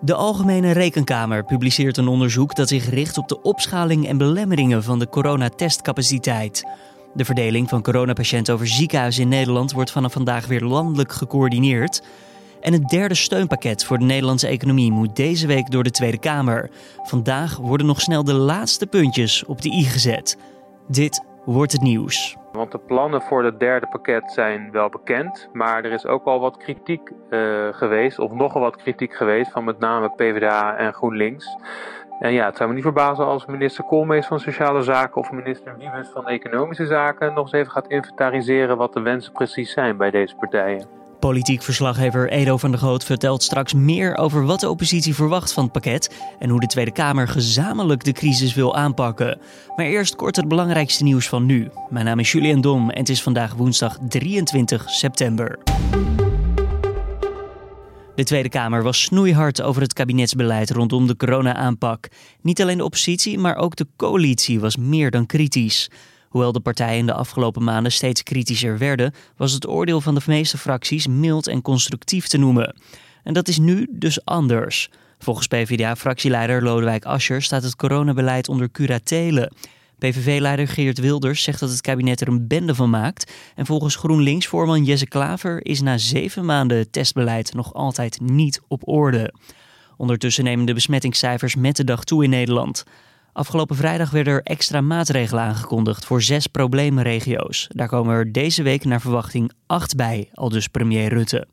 De Algemene Rekenkamer publiceert een onderzoek dat zich richt op de opschaling en belemmeringen van de coronatestcapaciteit. De verdeling van coronapatiënten over ziekenhuizen in Nederland wordt vanaf vandaag weer landelijk gecoördineerd. En het derde steunpakket voor de Nederlandse economie moet deze week door de Tweede Kamer. Vandaag worden nog snel de laatste puntjes op de i gezet. Dit wordt het nieuws. Want de plannen voor het derde pakket zijn wel bekend, maar er is ook al wat kritiek uh, geweest, of nogal wat kritiek geweest, van met name PvdA en GroenLinks. En ja, het zou me niet verbazen als minister Koolmees van Sociale Zaken of minister Wiebes van Economische Zaken nog eens even gaat inventariseren wat de wensen precies zijn bij deze partijen. Politiek verslaggever Edo van der Goot vertelt straks meer over wat de oppositie verwacht van het pakket en hoe de Tweede Kamer gezamenlijk de crisis wil aanpakken. Maar eerst kort het belangrijkste nieuws van nu. Mijn naam is Julian Dom en het is vandaag woensdag 23 september. De Tweede Kamer was snoeihard over het kabinetsbeleid rondom de corona-aanpak. Niet alleen de oppositie, maar ook de coalitie was meer dan kritisch. Hoewel de partijen de afgelopen maanden steeds kritischer werden, was het oordeel van de meeste fracties mild en constructief te noemen. En dat is nu dus anders. Volgens PvdA-fractieleider Lodewijk Asscher staat het coronabeleid onder curatele. PVV-leider Geert Wilders zegt dat het kabinet er een bende van maakt. En volgens GroenLinks-voorman Jesse Klaver is na zeven maanden het testbeleid nog altijd niet op orde. Ondertussen nemen de besmettingscijfers met de dag toe in Nederland. Afgelopen vrijdag werden er extra maatregelen aangekondigd voor zes probleemregio's. Daar komen er deze week naar verwachting acht bij, al dus premier Rutte.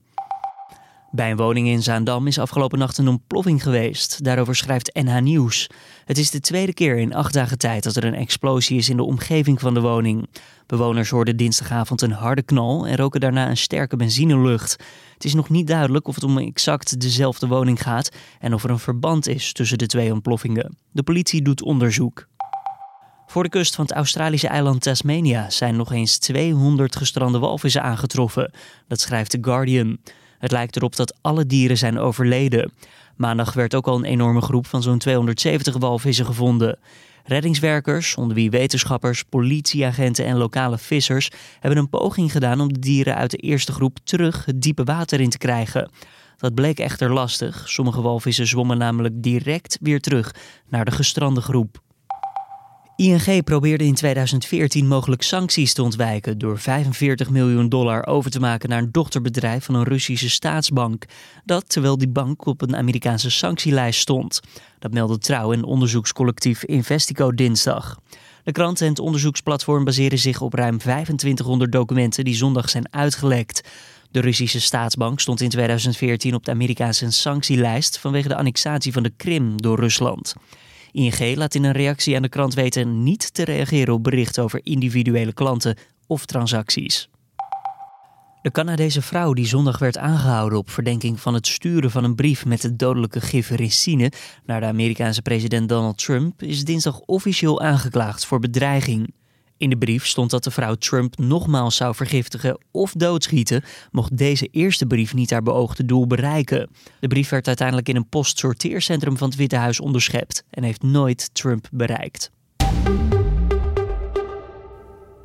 Bij een woning in Zaandam is afgelopen nacht een ontploffing geweest. Daarover schrijft NH Nieuws. Het is de tweede keer in acht dagen tijd dat er een explosie is in de omgeving van de woning. Bewoners hoorden dinsdagavond een harde knal en roken daarna een sterke benzinelucht. Het is nog niet duidelijk of het om exact dezelfde woning gaat en of er een verband is tussen de twee ontploffingen. De politie doet onderzoek. Voor de kust van het Australische eiland Tasmania zijn nog eens 200 gestrande walvissen aangetroffen. Dat schrijft The Guardian. Het lijkt erop dat alle dieren zijn overleden. Maandag werd ook al een enorme groep van zo'n 270 walvissen gevonden. Reddingswerkers, onder wie wetenschappers, politieagenten en lokale vissers, hebben een poging gedaan om de dieren uit de eerste groep terug het diepe water in te krijgen. Dat bleek echter lastig. Sommige walvissen zwommen namelijk direct weer terug naar de gestrande groep. ING probeerde in 2014 mogelijk sancties te ontwijken door 45 miljoen dollar over te maken naar een dochterbedrijf van een Russische staatsbank. Dat terwijl die bank op een Amerikaanse sanctielijst stond. Dat meldde Trouw en onderzoekscollectief Investico dinsdag. De krant en het onderzoeksplatform baseren zich op ruim 2500 documenten die zondag zijn uitgelekt. De Russische staatsbank stond in 2014 op de Amerikaanse sanctielijst vanwege de annexatie van de Krim door Rusland. ING laat in een reactie aan de krant weten niet te reageren op berichten over individuele klanten of transacties. De Canadese vrouw die zondag werd aangehouden op verdenking van het sturen van een brief met het dodelijke gif ricine naar de Amerikaanse president Donald Trump is dinsdag officieel aangeklaagd voor bedreiging. In de brief stond dat de vrouw Trump nogmaals zou vergiftigen of doodschieten, mocht deze eerste brief niet haar beoogde doel bereiken. De brief werd uiteindelijk in een postsorteercentrum van het Witte Huis onderschept en heeft nooit Trump bereikt.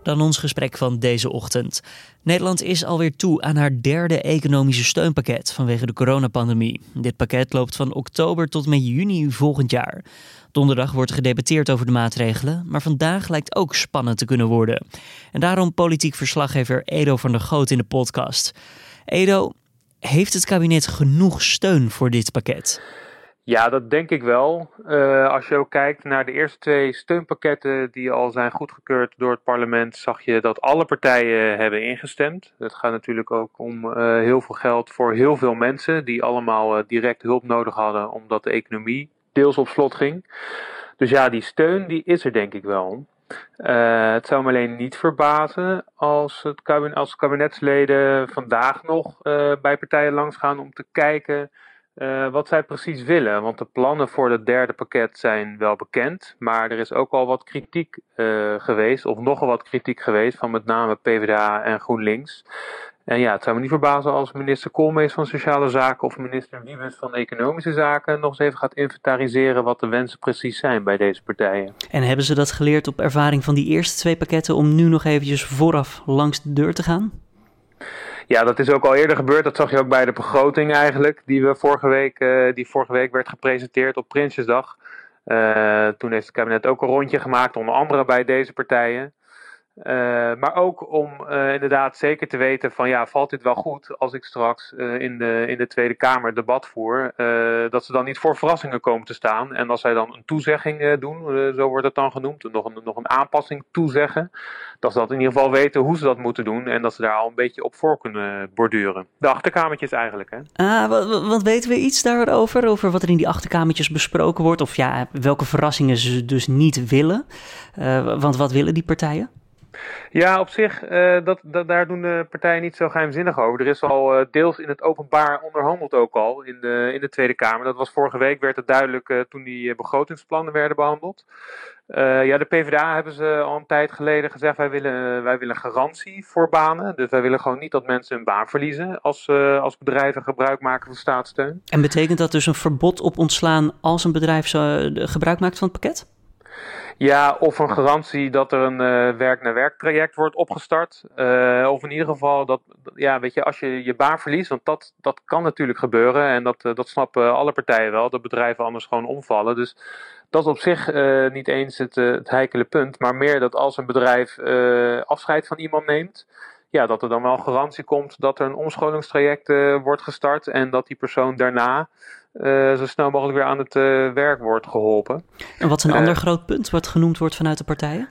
Dan ons gesprek van deze ochtend. Nederland is alweer toe aan haar derde economische steunpakket vanwege de coronapandemie. Dit pakket loopt van oktober tot met juni volgend jaar. Donderdag wordt gedebatteerd over de maatregelen, maar vandaag lijkt ook spannend te kunnen worden. En daarom politiek verslaggever Edo van der Goot in de podcast. Edo, heeft het kabinet genoeg steun voor dit pakket? Ja, dat denk ik wel. Uh, als je ook kijkt naar de eerste twee steunpakketten die al zijn goedgekeurd door het parlement, zag je dat alle partijen hebben ingestemd. Het gaat natuurlijk ook om uh, heel veel geld voor heel veel mensen die allemaal uh, direct hulp nodig hadden omdat de economie deels op slot ging. Dus ja, die steun die is er denk ik wel. Het zou me alleen niet verbazen als, het als kabinetsleden vandaag nog bij partijen langsgaan om te kijken uh, wat zij precies willen. Want de plannen voor het derde pakket zijn wel bekend, maar er is ook al wat kritiek geweest, of nogal wat kritiek geweest, van met name PvdA en GroenLinks. En ja, het zou me niet verbazen als minister Koolmees van Sociale Zaken of minister Wiebes van Economische Zaken nog eens even gaat inventariseren wat de wensen precies zijn bij deze partijen. En hebben ze dat geleerd op ervaring van die eerste twee pakketten om nu nog eventjes vooraf langs de deur te gaan? Ja, dat is ook al eerder gebeurd. Dat zag je ook bij de begroting eigenlijk, die, we vorige, week, die vorige week werd gepresenteerd op Prinsjesdag. toen heeft het kabinet ook een rondje gemaakt, onder andere bij deze partijen. Uh, maar ook om uh, inderdaad zeker te weten van ja, valt dit wel goed als ik straks uh, in, de, in de Tweede Kamer debat voer, dat ze dan niet voor verrassingen komen te staan. En als zij dan een toezegging doen, zo wordt het dan genoemd, nog een, nog een aanpassing toezeggen, dat ze dat in ieder geval weten hoe ze dat moeten doen en dat ze daar al een beetje op voor kunnen borduren. De achterkamertjes eigenlijk. Hè? Ah, wat weten we iets daarover, over wat er in die achterkamertjes besproken wordt? Of ja, welke verrassingen ze dus niet willen? want wat willen die partijen? Ja, op zich, uh, dat, dat, daar doen de partijen niet zo geheimzinnig over. Er is al uh, deels in het openbaar onderhandeld ook al in de, in de Tweede Kamer. Dat was vorige week, werd het duidelijk uh, toen die begrotingsplannen werden behandeld. ja, de PvdA hebben ze al een tijd geleden gezegd, wij willen, wij willen garantie voor banen. Dus wij willen gewoon niet dat mensen hun baan verliezen als, als bedrijven gebruik maken van staatssteun. En betekent dat dus een verbod op ontslaan als een bedrijf gebruik maakt van het pakket? Ja, of een garantie dat er een uh, werk-naar-werk traject wordt opgestart. Uh, of in ieder geval dat, ja, weet je, als je je baan verliest, want dat, dat kan natuurlijk gebeuren. En dat, uh, dat snappen alle partijen wel, dat bedrijven anders gewoon omvallen. Dus dat is op zich niet eens het, het heikele punt. Maar meer dat als een bedrijf afscheid van iemand neemt ja, dat er dan wel garantie komt dat er een omscholingstraject wordt gestart en dat die persoon daarna uh, zo snel mogelijk weer aan het uh, werk wordt geholpen. En wat is een ander groot punt wat genoemd wordt vanuit de partijen?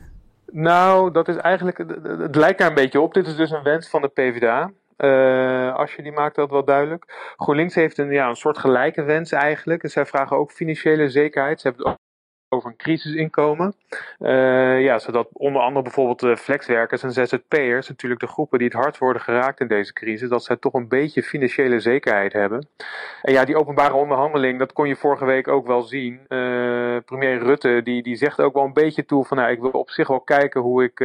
Nou, dat is eigenlijk, het lijkt daar een beetje op. Dit is dus een wens van de PvdA. Uh, als je die maakt dat wel duidelijk. GroenLinks heeft een, ja, een soort gelijke wens eigenlijk. En zij vragen ook financiële zekerheid. Ze hebben over een crisisinkomen. Uh, ja, zodat onder andere bijvoorbeeld flexwerkers en ZZP'ers, natuurlijk de groepen die het hard worden geraakt in deze crisis, dat zij toch een beetje financiële zekerheid hebben. En ja, die openbare onderhandeling, dat kon je vorige week ook wel zien. Uh, premier Rutte, die, die zegt ook wel een beetje toe van, nou, ik wil op zich wel kijken hoe ik...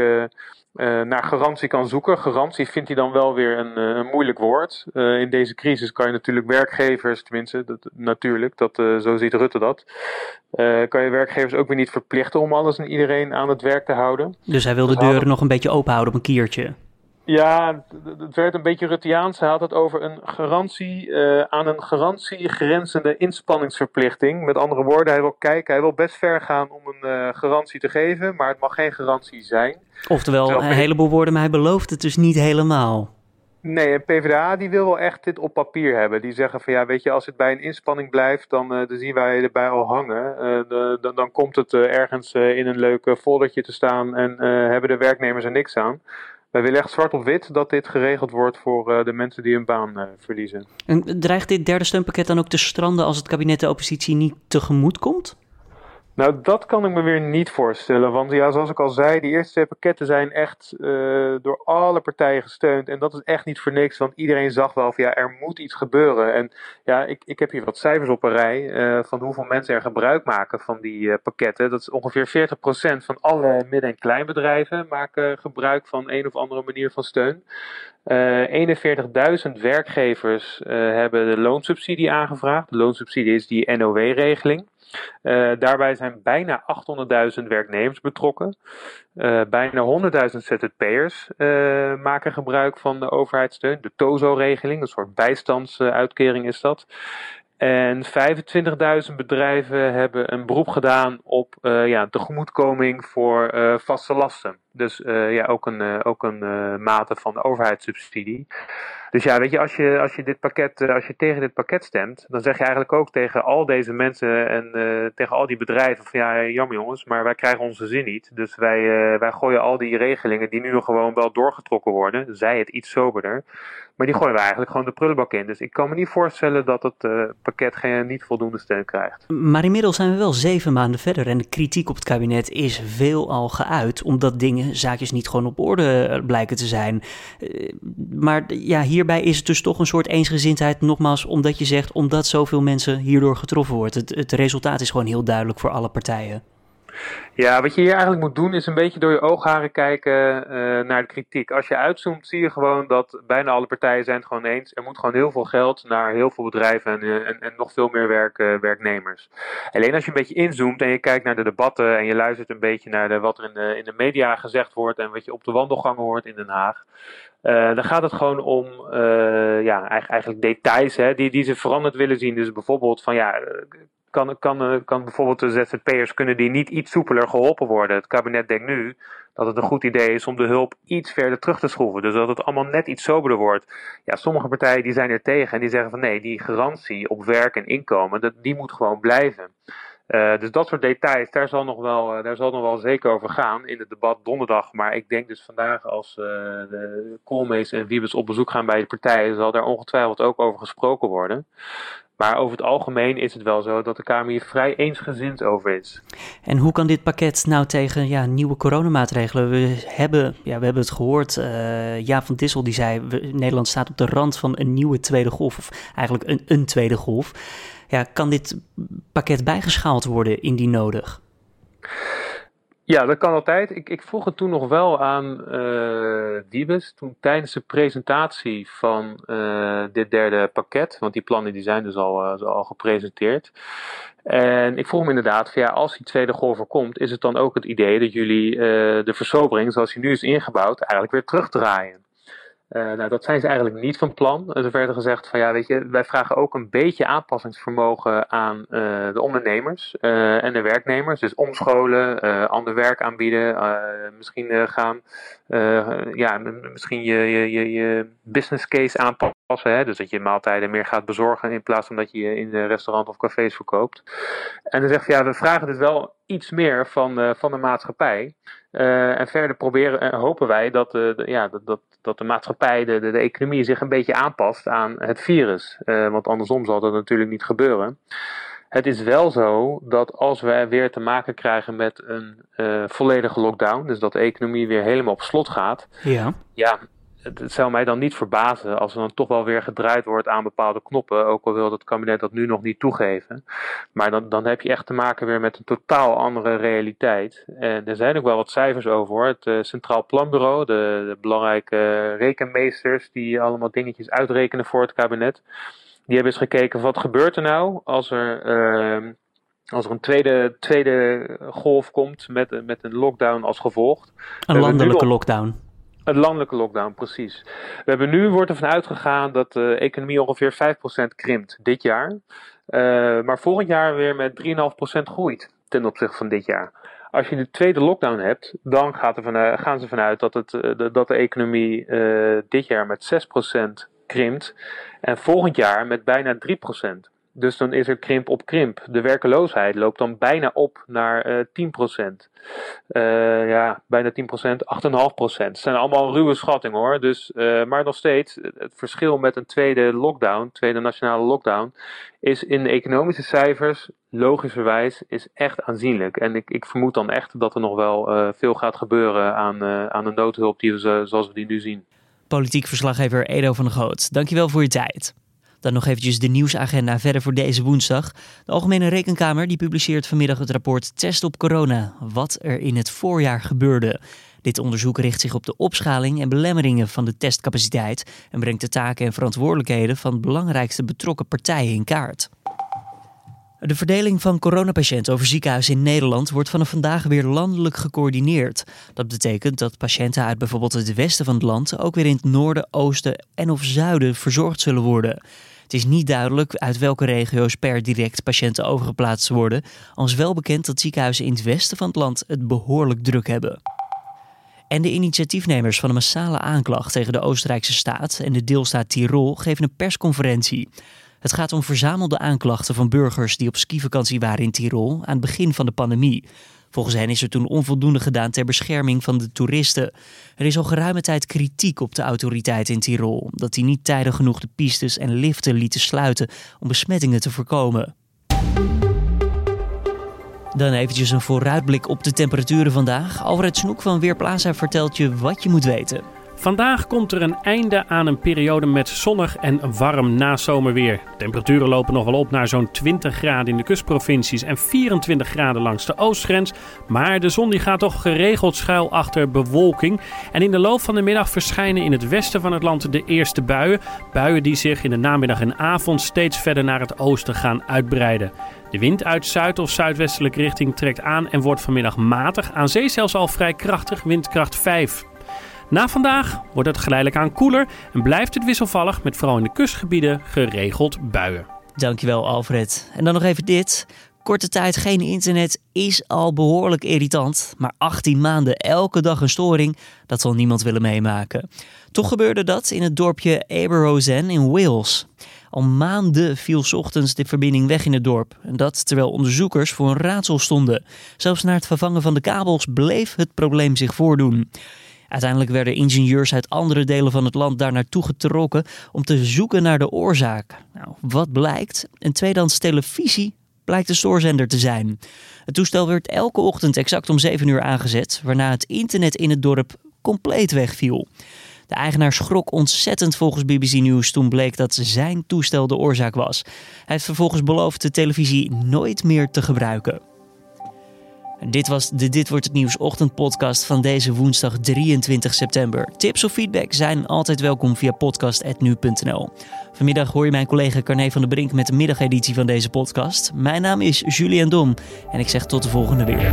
Uh, uh, naar garantie kan zoeken. Garantie vindt hij dan wel weer een, een moeilijk woord. Uh, in deze crisis kan je natuurlijk werkgevers, tenminste, dat, natuurlijk, dat, uh, zo ziet Rutte dat. kan je werkgevers ook weer niet verplichten om alles en iedereen aan het werk te houden. Dus hij wil de deuren nog een beetje open houden op een kiertje. Ja, het werd een beetje Ruttiaans. Hij had het over een garantie uh, aan een garantie grenzende inspanningsverplichting. Met andere woorden, hij wil kijken, hij wil best ver gaan om een uh, garantie te geven, maar het mag geen garantie zijn. Oftewel, Terwijl, een heleboel woorden, maar hij belooft het dus niet helemaal. Nee, en PvdA die wil wel echt dit op papier hebben. Die zeggen van ja, weet je, als het bij een inspanning blijft, dan, uh, dan zien wij erbij al hangen. Dan, dan komt het ergens in een leuk foldertje te staan en hebben de werknemers er niks aan. Wij willen echt zwart op wit dat dit geregeld wordt voor uh, de mensen die hun baan uh, verliezen. En dreigt dit derde steunpakket dan ook te stranden als het kabinet de oppositie niet tegemoet komt? Nou, dat kan ik me weer niet voorstellen. Want ja, zoals ik al zei, die eerste twee pakketten zijn echt uh, door alle partijen gesteund. En dat is echt niet voor niks, want iedereen zag wel van ja, er moet iets gebeuren. En ja, ik, ik heb hier wat cijfers op een rij uh, van hoeveel mensen er gebruik maken van die uh, pakketten. Dat is ongeveer 40% van alle midden- en kleinbedrijven maken gebruik van een of andere manier van steun. 41.000 werkgevers hebben de loonsubsidie aangevraagd. De loonsubsidie is die NOW-regeling. Uh, daarbij zijn bijna 800.000 werknemers betrokken. Uh, bijna 100.000 ZZP'ers uh, maken gebruik van de overheidssteun. De TOZO-regeling, een soort bijstandsuitkering is dat. En 25.000 bedrijven hebben een beroep gedaan op ja, tegemoetkoming voor vaste lasten. Dus ja, ook een, ook een mate van overheidssubsidie. Dus ja, weet je, als je, als je dit pakket, eh, als je tegen dit pakket stemt, dan zeg je eigenlijk ook tegen al deze mensen en uh, tegen al die bedrijven van ja, jammer jongens, maar wij krijgen onze zin niet. Dus wij, uh, wij gooien al die regelingen die nu gewoon wel doorgetrokken worden, zij het iets soberder, maar die gooien we eigenlijk gewoon de prullenbak in. Dus ik kan me niet voorstellen dat het pakket geen, niet voldoende steun krijgt. Maar inmiddels zijn we wel zeven maanden verder en de kritiek op het kabinet is veel al geuit, omdat dingen, zaakjes niet gewoon op orde blijken te zijn. maar ja, hier hierbij is het dus toch een soort eensgezindheid, nogmaals, omdat je zegt, omdat zoveel mensen hierdoor getroffen worden. Het, het resultaat is gewoon heel duidelijk voor alle partijen. Ja, wat je hier eigenlijk moet doen is een beetje door je oogharen kijken uh, naar de kritiek. Als je uitzoomt zie je gewoon dat bijna alle partijen zijn het gewoon eens. Er moet gewoon heel veel geld naar heel veel bedrijven en, eh, en, en nog veel meer werk, uh, werknemers. Alleen als je een beetje inzoomt en je kijkt naar de debatten en je luistert een beetje naar wat er in de, in de media gezegd wordt en wat je op de wandelgangen hoort in Den Haag. Dan gaat het gewoon om ja, eigenlijk details hè, die, die ze veranderd willen zien. Dus bijvoorbeeld van ja, kan, kan, kan bijvoorbeeld de ZZP'ers kunnen die niet iets soepeler geholpen worden. Het kabinet denkt nu dat het een goed idee is om de hulp iets verder terug te schroeven. Dus dat het allemaal net iets soberder wordt. Ja, sommige partijen die zijn er tegen en die zeggen van nee, die garantie op werk en inkomen, dat, die moet gewoon blijven. Uh, dus dat soort details, daar zal, nog wel, uh, daar zal nog wel zeker over gaan in het debat donderdag. Maar ik denk dus vandaag als uh, de Koolmees en Wiebes op bezoek gaan bij de partijen, zal daar ongetwijfeld ook over gesproken worden. Maar over het algemeen is het wel zo dat de Kamer hier vrij eensgezind over is. En hoe kan dit pakket nou tegen ja, nieuwe coronamaatregelen? We hebben, ja, we hebben het gehoord, uh, Jaap van Dissel die zei... Nederland staat op de rand van een nieuwe tweede golf, of eigenlijk een, een tweede golf. Ja, kan dit pakket bijgeschaald worden indien nodig? Ja, dat kan altijd. Ik, ik vroeg het toen nog wel aan uh, Wiebes, toen tijdens de presentatie van uh, dit derde pakket, want die plannen die zijn dus al, uh, al gepresenteerd. En ik vroeg hem inderdaad, ja, als die tweede golf komt, is het dan ook het idee dat jullie de versobering, zoals die nu is ingebouwd, eigenlijk weer terugdraaien? Uh, nou, dat zijn ze eigenlijk niet van plan. Er werd gezegd van ja, weet je, wij vragen ook een beetje aanpassingsvermogen aan uh, de ondernemers uh, en de werknemers. Dus omscholen, ander werk aanbieden, misschien gaan, ja, misschien je, je, je, je business case aanpassen. Hè? Dus dat je maaltijden meer gaat bezorgen in plaats van dat je je in de restaurant of cafés verkoopt. En dan zegt ja, we vragen dus wel iets meer van, van de maatschappij. en verder proberen, hopen wij dat, de, ja, dat, dat dat de maatschappij, de, de, de, economie zich een beetje aanpast aan het virus. Want andersom zal dat natuurlijk niet gebeuren. Het is wel zo dat als we weer te maken krijgen met een volledige lockdown, dus dat de economie weer helemaal op slot gaat, ja, ja het zou mij dan niet verbazen als er dan toch wel weer gedraaid wordt aan bepaalde knoppen. Ook al wil het kabinet dat nu nog niet toegeven. Maar dan, dan heb je echt te maken weer met een totaal andere realiteit. En er zijn ook wel wat cijfers over hoor. Het uh, Centraal Planbureau, de, de belangrijke rekenmeesters die allemaal dingetjes uitrekenen voor het kabinet. Die hebben eens gekeken wat gebeurt er nou als er. Uh, als er een tweede, tweede golf komt met, met een lockdown als gevolg. Een landelijke lockdown. Een landelijke lockdown, precies. We hebben nu, wordt ervan uitgegaan dat de economie ongeveer 5% krimpt dit jaar. Uh, maar volgend jaar weer met 3,5% groeit ten opzichte van dit jaar. Als je de tweede lockdown hebt, dan gaat er van, gaan ze vanuit dat, het, de, dat de economie dit jaar met 6% krimpt. En volgend jaar met bijna 3%. Dus dan is er krimp op krimp. De werkeloosheid loopt dan bijna op naar uh, 10%. Uh, ja, bijna 10%, 8,5%. Het zijn allemaal ruwe schattingen hoor. Dus, uh, maar nog steeds, het verschil met een tweede lockdown, tweede nationale lockdown, is in de economische cijfers, logischerwijs, is echt aanzienlijk. En ik, ik vermoed dan echt dat er nog wel uh, veel gaat gebeuren aan, uh, aan de noodhulp die we, zoals we die nu zien. Politiek verslaggever Edo van Goot, dankjewel voor je tijd. Dan nog eventjes de nieuwsagenda verder voor deze woensdag. De Algemene Rekenkamer die publiceert vanmiddag het rapport Test op corona. Wat er in het voorjaar gebeurde. Dit onderzoek richt zich op de opschaling en belemmeringen van de testcapaciteit en brengt de taken en verantwoordelijkheden van belangrijkste betrokken partijen in kaart. De verdeling van coronapatiënten over ziekenhuizen in Nederland wordt vanaf vandaag weer landelijk gecoördineerd. Dat betekent dat patiënten uit bijvoorbeeld het westen van het land ook weer in het noorden, oosten en of zuiden verzorgd zullen worden. Het is niet duidelijk uit welke regio's per direct patiënten overgeplaatst worden, al is wel bekend dat ziekenhuizen in het westen van het land het behoorlijk druk hebben. En de initiatiefnemers van een massale aanklacht tegen de Oostenrijkse staat en de deelstaat Tirol geven een persconferentie. Het gaat om verzamelde aanklachten van burgers die op skivakantie waren in Tirol aan het begin van de pandemie. Volgens hen is er toen onvoldoende gedaan ter bescherming van de toeristen. Er is al geruime tijd kritiek op de autoriteiten in Tirol, omdat die niet tijdig genoeg de pistes en liften lieten sluiten om besmettingen te voorkomen. Dan eventjes een vooruitblik op de temperaturen vandaag. Alfred Snoek van Weerplaza vertelt je wat je moet weten. Vandaag komt er een einde aan een periode met zonnig en warm nazomerweer. Temperaturen lopen nog wel op naar zo'n 20 graden in de kustprovincies en 24 graden langs de oostgrens. Maar de zon die gaat toch geregeld schuil achter bewolking. En in de loop van de middag verschijnen in het westen van het land de eerste buien. Buien die zich in de namiddag en avond steeds verder naar het oosten gaan uitbreiden. De wind uit zuid- of zuidwestelijke richting trekt aan en wordt vanmiddag matig. Aan zee zelfs al vrij krachtig, windkracht 5. Na vandaag wordt het geleidelijk aan koeler en blijft het wisselvallig met vooral in de kustgebieden geregeld buien. Dankjewel Alfred. En dan nog even dit. Korte tijd geen internet is al behoorlijk irritant, maar 18 maanden elke dag een storing, dat zal niemand willen meemaken. Toch gebeurde dat in het dorpje Aberrozen in Wales. Al maanden viel ochtends de verbinding weg in het dorp. En dat terwijl onderzoekers voor een raadsel stonden. Zelfs na het vervangen van de kabels bleef het probleem zich voordoen. Uiteindelijk werden ingenieurs uit andere delen van het land daar naartoe getrokken om te zoeken naar de oorzaak. Nou, wat blijkt? Een tweedehands televisie blijkt de stoorzender te zijn. Het toestel werd elke ochtend exact om 7 uur aangezet, waarna het internet in het dorp compleet wegviel. De eigenaar schrok ontzettend volgens BBC News toen bleek dat zijn toestel de oorzaak was. Hij heeft vervolgens beloofd de televisie nooit meer te gebruiken. Dit was de Dit wordt het nieuws ochtendpodcast van deze woensdag 23 september. Tips of feedback zijn altijd welkom via podcast@nu.nl. Vanmiddag hoor je mijn collega Carne van der Brink met de middageditie van deze podcast. Mijn naam is Julian Dom en ik zeg tot de volgende weer.